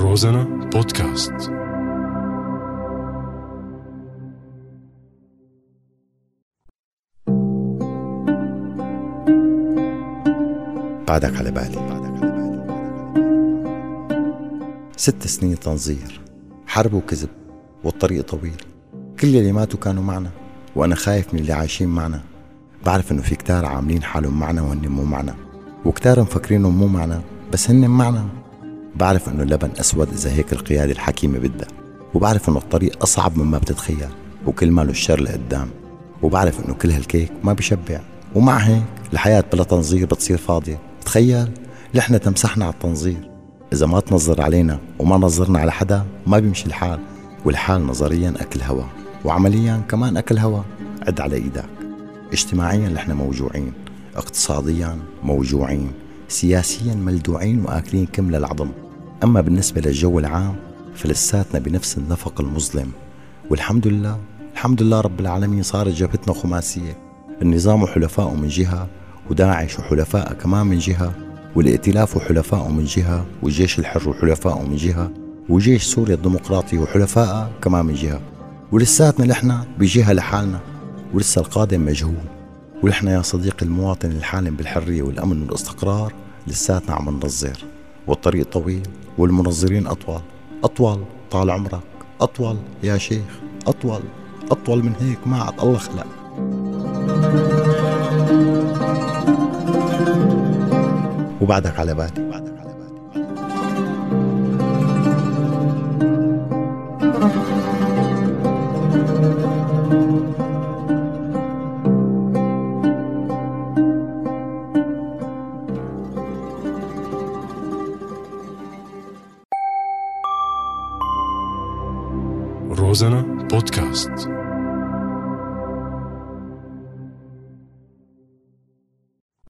روزانا بودكاست. بعدك على بالي. ست سنين تنظير حرب وكذب والطريق طويل. كل اللي ماتوا كانوا معنا وأنا خايف من اللي عايشين معنا. بعرف إنه في كتار عاملين حالهم معنا وهن مو معنا. وكتار مفكرينهم مو معنا بس هن معنا. بعرف إنه اللبن أسود إذا هيك القيادة الحكيمة بدها وبعرف إنه الطريق أصعب مما بتتخيل وكل ماله الشر لقدام وبعرف إنه كل هالكيك ما بشبع ومع هيك الحياة بلا تنظير بتصير فاضية. تخيل نحن تمسحنا على التنظير. إذا ما تنظر علينا وما نظرنا على حدا ما بيمشي الحال والحال نظريا أكل هوا وعمليا كمان أكل هوا. عد على إيدك. اجتماعيا نحن موجوعين اقتصاديا موجوعين سياسيا ملدوعين وآكلين كم للعظم. أما بالنسبة للجو العام فلساتنا بنفس النفق المظلم. والحمد لله الحمد لله رب العالمين صارت جبهتنا خماسية. النظام وحلفائه من جهة وداعش وحلفائه كمان من جهة والائتلاف وحلفائه من جهة والجيش الحر وحلفائه من جهة وجيش سوريا الديمقراطي وحلفائه كمان من جهة. ولساتنا نحن بجهة لحالنا ولسه القادم مجهول. ونحن يا صديقي المواطن الحالم بالحرية والأمن والاستقرار لساتنا عم ننظر والطريق طويل والمنظرين أطول. أطول طال عمرك. أطول يا شيخ. أطول. أطول من هيك ما عاد الله خلق. وبعدك على بالي. روزانا بودكاست